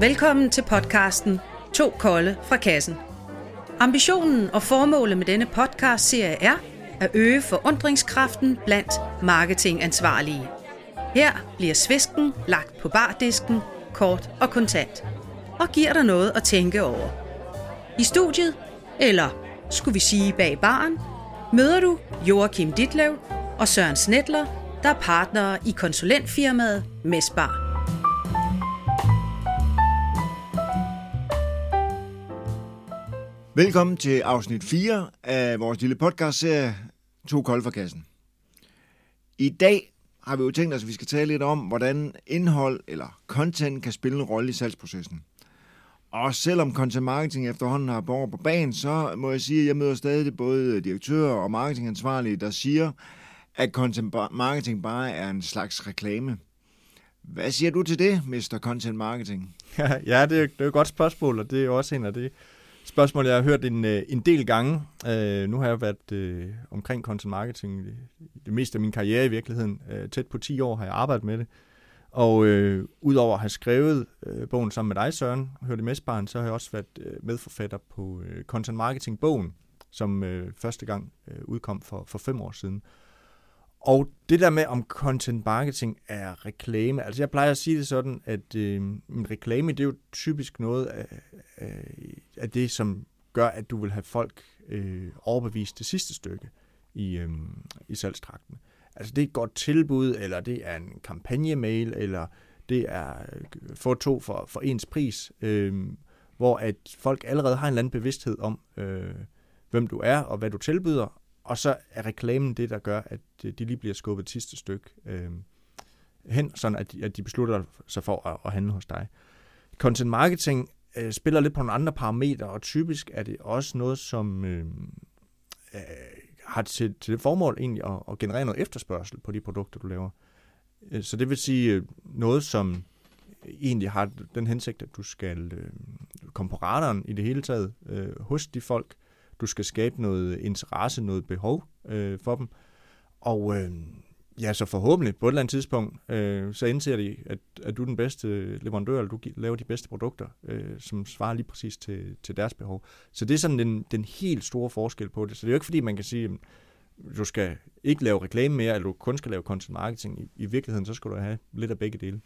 Velkommen til podcasten To Kolde fra Kassen. Ambitionen og formålet med denne podcast-serie er at øge forundringskraften blandt marketingansvarlige. Her bliver svisken lagt på bardisken, kort og kontant, og giver dig noget at tænke over. I studiet, eller skulle vi sige bag baren, møder du Joachim Ditlev og Søren Snedler, der er partnere i konsulentfirmaet Mesbar. Velkommen til afsnit 4 af vores lille podcast-serie To Kold for Kassen. I dag har vi jo tænkt os, at vi skal tale lidt om, hvordan indhold eller content kan spille en rolle i salgsprocessen. Og selvom content marketing efterhånden har borger på banen, så må jeg sige, at jeg møder stadig både direktører og marketingansvarlige, der siger, at content marketing bare er en slags reklame. Hvad siger du til det, Mr. Content Marketing? ja, det er, det er et godt spørgsmål, og det er også en af de spørgsmål, jeg har hørt en, øh, en del gange. Øh, nu har jeg været øh, omkring content marketing det, det meste af min karriere i virkeligheden. Øh, tæt på 10 år har jeg arbejdet med det. Og øh, udover at have skrevet øh, bogen sammen med dig, Søren, og hørt i så har jeg også været øh, medforfatter på øh, Content Marketing-bogen, som øh, første gang øh, udkom for, for fem år siden. Og det der med, om content marketing er reklame, altså jeg plejer at sige det sådan, at øh, en reklame, det er jo typisk noget øh, er det, som gør, at du vil have folk øh, overbevist det sidste stykke i, øh, i salgstrakten. Altså det er et godt tilbud, eller det er en kampagnemail, eller det er øh, få to for, for ens pris, øh, hvor at folk allerede har en eller anden bevidsthed om, øh, hvem du er og hvad du tilbyder, og så er reklamen det, der gør, at øh, de lige bliver skubbet et sidste stykke øh, hen, sådan at de, at de beslutter sig for at, at handle hos dig. Content marketing øh, spiller lidt på nogle andre parametre, og typisk er det også noget, som øh, øh, har til, til det formål egentlig at, at generere noget efterspørgsel på de produkter, du laver. Øh, så det vil sige øh, noget, som egentlig har den hensigt, at du skal øh, komme på radaren i det hele taget øh, hos de folk, du skal skabe noget interesse, noget behov øh, for dem. Og øh, ja, så forhåbentlig på et eller andet tidspunkt, øh, så indser de, at, at du er den bedste leverandør, eller du laver de bedste produkter, øh, som svarer lige præcis til, til deres behov. Så det er sådan den, den helt store forskel på det. Så det er jo ikke fordi, man kan sige, at du skal ikke lave reklame mere, eller du kun skal lave content marketing. I, i virkeligheden, så skal du have lidt af begge dele.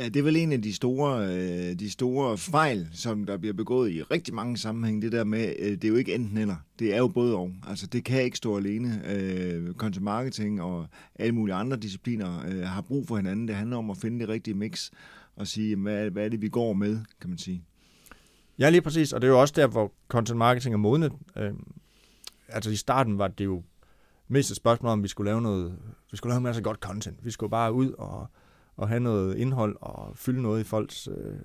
Ja, det er vel en af de store, øh, de store fejl, som der bliver begået i rigtig mange sammenhæng. Det der med, øh, det er jo ikke enten eller. Det er jo både og. Altså, det kan ikke stå alene. Øh, content marketing og alle mulige andre discipliner øh, har brug for hinanden. Det handler om at finde det rigtige mix og sige, hvad, hvad er det, vi går med, kan man sige. Ja, lige præcis. Og det er jo også der, hvor content marketing er modnet. Øh, altså i starten var det jo mest et spørgsmål om, vi skulle lave noget, vi skulle lave en masse godt content. Vi skulle bare ud og at have noget indhold og fylde noget i folks øh,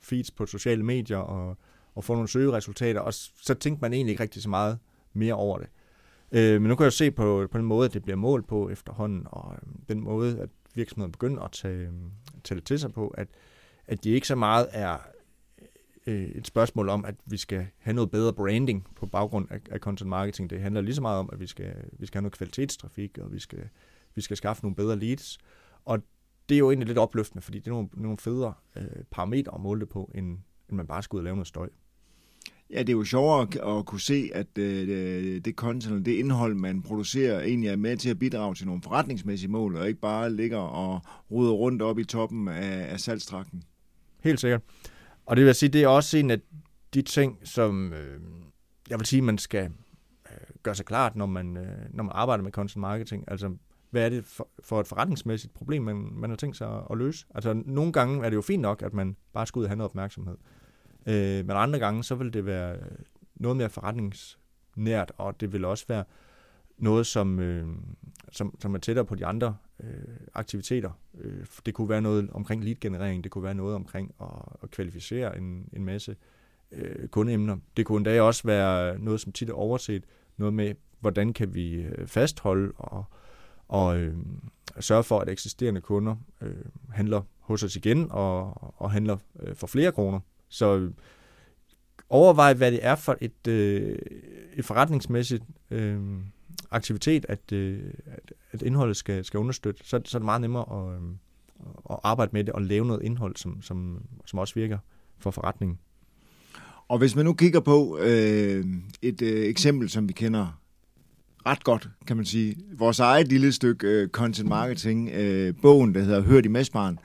feeds på sociale medier og, og få nogle søgeresultater, og så tænkte man egentlig ikke rigtig så meget mere over det. Øh, men nu kan jeg se på, på den måde, at det bliver målt på efterhånden, og øh, den måde, at virksomheden begynder at tage, øhm, tage det til sig på, at, at det ikke så meget er øh, et spørgsmål om, at vi skal have noget bedre branding på baggrund af, af content marketing. Det handler lige så meget om, at vi skal, vi skal have noget kvalitetstrafik, og vi skal, vi skal skaffe nogle bedre leads. Og det er jo egentlig lidt opløftende, fordi det er nogle, nogle federe øh, parametre at måle det på, end, end man bare skal ud og lave noget støj. Ja, det er jo sjovere at, at kunne se, at øh, det content, det indhold, man producerer, egentlig er med til at bidrage til nogle forretningsmæssige mål, og ikke bare ligger og ruder rundt op i toppen af, af salgstrakten. Helt sikkert. Og det vil sige, det er også en af de ting, som øh, jeg vil sige, man skal øh, gøre sig klart, når man, øh, når man arbejder med content marketing. Altså, hvad er det for, for et forretningsmæssigt problem, man, man har tænkt sig at, at løse. Altså nogle gange er det jo fint nok, at man bare skal ud og have noget opmærksomhed. Øh, men andre gange, så vil det være noget mere forretningsnært, og det vil også være noget, som, øh, som, som er tættere på de andre øh, aktiviteter. Øh, det kunne være noget omkring lead-generering, det kunne være noget omkring at, at kvalificere en, en masse øh, kundeemner. Det kunne endda også være noget, som tit er overset, noget med, hvordan kan vi øh, fastholde og og øh, sørge for, at eksisterende kunder øh, handler hos os igen og, og handler øh, for flere kroner. Så øh, overvej, hvad det er for et, øh, et forretningsmæssigt øh, aktivitet, at, øh, at, at indholdet skal, skal understøtte. Så, så er det meget nemmere at, øh, at arbejde med det og lave noget indhold, som, som, som også virker for forretningen. Og hvis man nu kigger på øh, et øh, eksempel, som vi kender ret godt, kan man sige. Vores eget lille stykke øh, content marketing, øh, bogen, der hedder Hørt i Messbaren,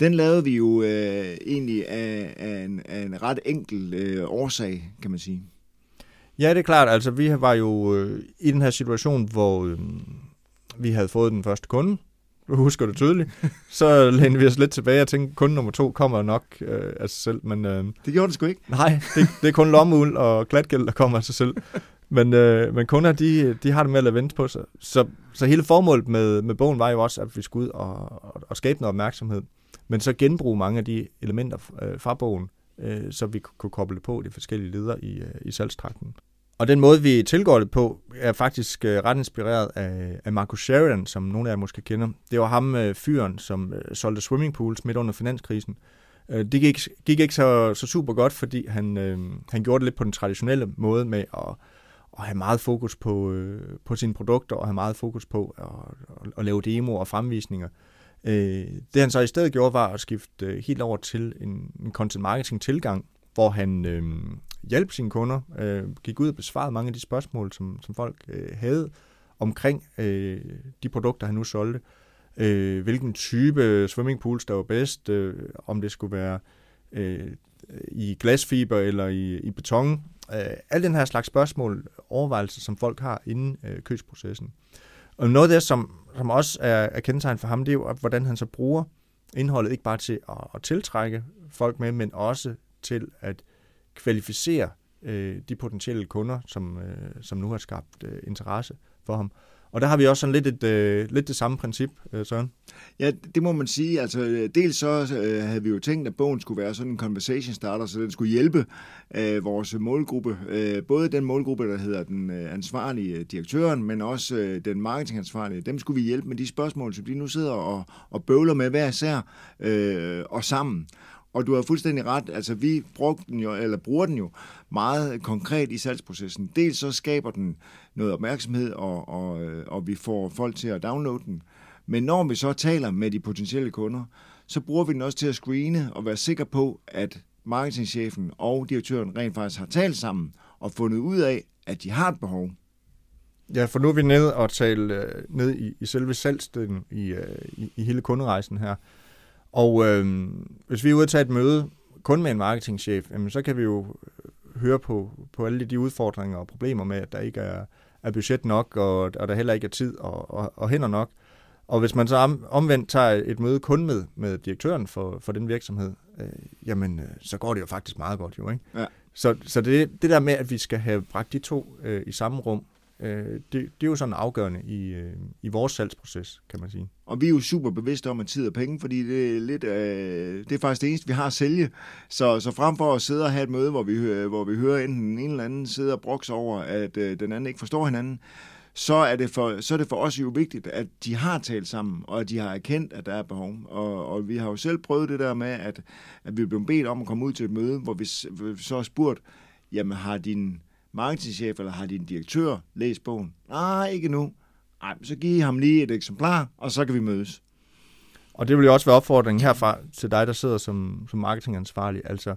den lavede vi jo øh, egentlig af, af, en, af en ret enkel øh, årsag, kan man sige. Ja, det er klart. Altså, vi var jo øh, i den her situation, hvor øh, vi havde fået den første kunde. Du husker det tydeligt. Så lænede vi os lidt tilbage og tænkte, kunde nummer to kommer nok øh, af sig selv. Men, øh, det gjorde det sgu ikke. Nej, det, det er kun lommeuld og glatgæld, der kommer af sig selv. Men, øh, men kunder, de, de har det med at lade vente på sig. Så, så hele formålet med, med bogen var jo også, at vi skulle ud og, og, og skabe noget opmærksomhed. Men så genbruge mange af de elementer øh, fra bogen, øh, så vi kunne koble på de forskellige ledere i, øh, i salgstrakten. Og den måde, vi tilgår det på, er faktisk øh, ret inspireret af, af Marcus Sheridan, som nogle af jer måske kender. Det var ham, øh, fyren, som øh, solgte swimmingpools midt under finanskrisen. Øh, det gik, gik ikke så, så super godt, fordi han, øh, han gjorde det lidt på den traditionelle måde med at at have meget fokus på, øh, på sine produkter, og have meget fokus på at, at, at lave demoer og fremvisninger. Øh, det han så i stedet gjorde, var at skifte øh, helt over til en, en content marketing tilgang, hvor han øh, hjalp sine kunder, øh, gik ud og besvarede mange af de spørgsmål, som, som folk øh, havde omkring øh, de produkter, han nu solgte. Øh, hvilken type swimmingpools der var bedst, øh, om det skulle være øh, i glasfiber eller i, i beton, Øh, alle den her slags spørgsmål, overvejelser, som folk har inden øh, købsprocessen. Og noget af det, som, som også er, er kendetegn for ham, det er jo, hvordan han så bruger indholdet ikke bare til at, at tiltrække folk med, men også til at kvalificere øh, de potentielle kunder, som, øh, som nu har skabt øh, interesse for ham. Og der har vi også sådan lidt, et, øh, lidt det samme princip, øh, Søren. Ja, det må man sige. Altså, øh, dels så øh, havde vi jo tænkt, at bogen skulle være sådan en conversation starter, så den skulle hjælpe øh, vores målgruppe. Øh, både den målgruppe, der hedder den øh, ansvarlige øh, direktøren, men også øh, den marketingansvarlige. Dem skulle vi hjælpe med de spørgsmål, som de nu sidder og, og bøvler med hver især øh, og sammen. Og du har fuldstændig ret. Altså, vi brugte den jo, eller bruger den jo meget konkret i salgsprocessen. Dels så skaber den noget opmærksomhed, og, og, øh, og vi får folk til at downloade den. Men når vi så taler med de potentielle kunder, så bruger vi den også til at screene og være sikker på, at marketingchefen og direktøren rent faktisk har talt sammen og fundet ud af, at de har et behov. Ja, for nu er vi nede og tale øh, ned i, i selve salgsdelen i, øh, i, i hele kunderejsen her. Og øh, hvis vi er ude at tage et møde kun med en marketingchef, jamen, så kan vi jo høre på, på alle de udfordringer og problemer med, at der ikke er, er budget nok, og, og der heller ikke er tid og, og, og hænder nok. Og hvis man så om, omvendt tager et møde kun med, med direktøren for, for den virksomhed, øh, jamen, øh, så går det jo faktisk meget godt jo, ikke? Ja. Så, så det, det der med, at vi skal have bragt de to øh, i samme rum, øh, det, det er jo sådan afgørende i, øh, i vores salgsproces, kan man sige. Og vi er jo super bevidste om, at tid og penge, fordi det er, lidt, øh, det er faktisk det eneste, vi har at sælge. Så, så frem for at sidde og have et møde, hvor vi, hvor vi hører enten en eller anden sidde og brokse over, at øh, den anden ikke forstår hinanden, så er, det for, så er det for os jo vigtigt, at de har talt sammen, og at de har erkendt, at der er behov. Og, og vi har jo selv prøvet det der med, at, at vi er blevet bedt om at komme ud til et møde, hvor vi, vi så har spurgt, jamen har din marketingchef eller har din direktør læst bogen? Nej, ikke nu. Nej, så giv ham lige et eksemplar, og så kan vi mødes. Og det vil jo også være opfordringen herfra til dig, der sidder som, som marketingansvarlig. Altså,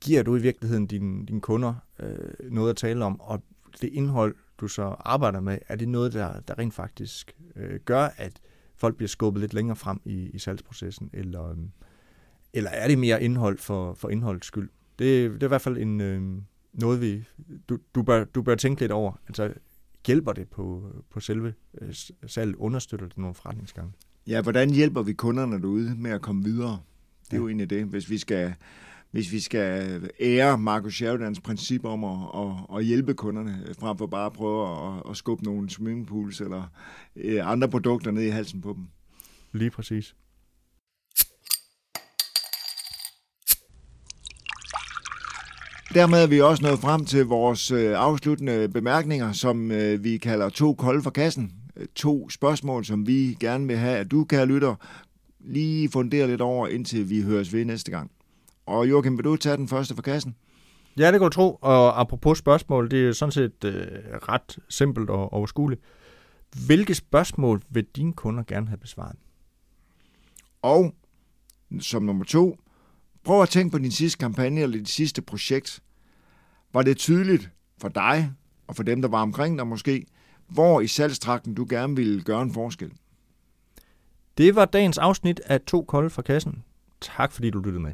giver du i virkeligheden dine, din kunder øh, noget at tale om, og det indhold, du så arbejder med, er det noget, der, der rent faktisk øh, gør, at folk bliver skubbet lidt længere frem i, i salgsprocessen, eller, øh, eller er det mere indhold for, for indholds skyld? Det, det er i hvert fald en, øh, noget, vi, du, du, bør, du bør tænke lidt over. Altså, hjælper det på, på selve øh, salget? Understøtter det nogle forretningsgange? Ja, hvordan hjælper vi kunderne derude med at komme videre? Det er ja. jo egentlig det, hvis vi skal hvis vi skal ære Marcus Sheridans princip om at, at, at hjælpe kunderne, frem for bare at prøve at, at skubbe nogle swimmingpools eller øh, andre produkter ned i halsen på dem. Lige præcis. Dermed er vi også nået frem til vores øh, afsluttende bemærkninger, som øh, vi kalder to kolde for kassen. To spørgsmål, som vi gerne vil have, at du, kære lytter, lige fundere lidt over, indtil vi høres ved næste gang. Og Joachim, vil du tage den første for kassen? Ja, det kan du tro. Og apropos spørgsmål, det er sådan set øh, ret simpelt og overskueligt. Hvilke spørgsmål vil dine kunder gerne have besvaret? Og som nummer to, Prøv at tænke på din sidste kampagne eller dit sidste projekt. Var det tydeligt for dig og for dem, der var omkring dig måske, hvor i salgstrakten du gerne ville gøre en forskel? Det var dagens afsnit af To Kolde fra Kassen. Tak fordi du lyttede med.